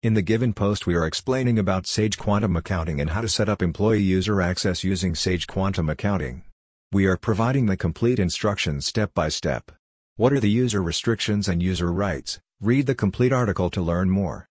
In the given post we are explaining about Sage Quantum Accounting and how to set up employee user access using Sage Quantum Accounting. We are providing the complete instructions step by step. What are the user restrictions and user rights? Read the complete article to learn more.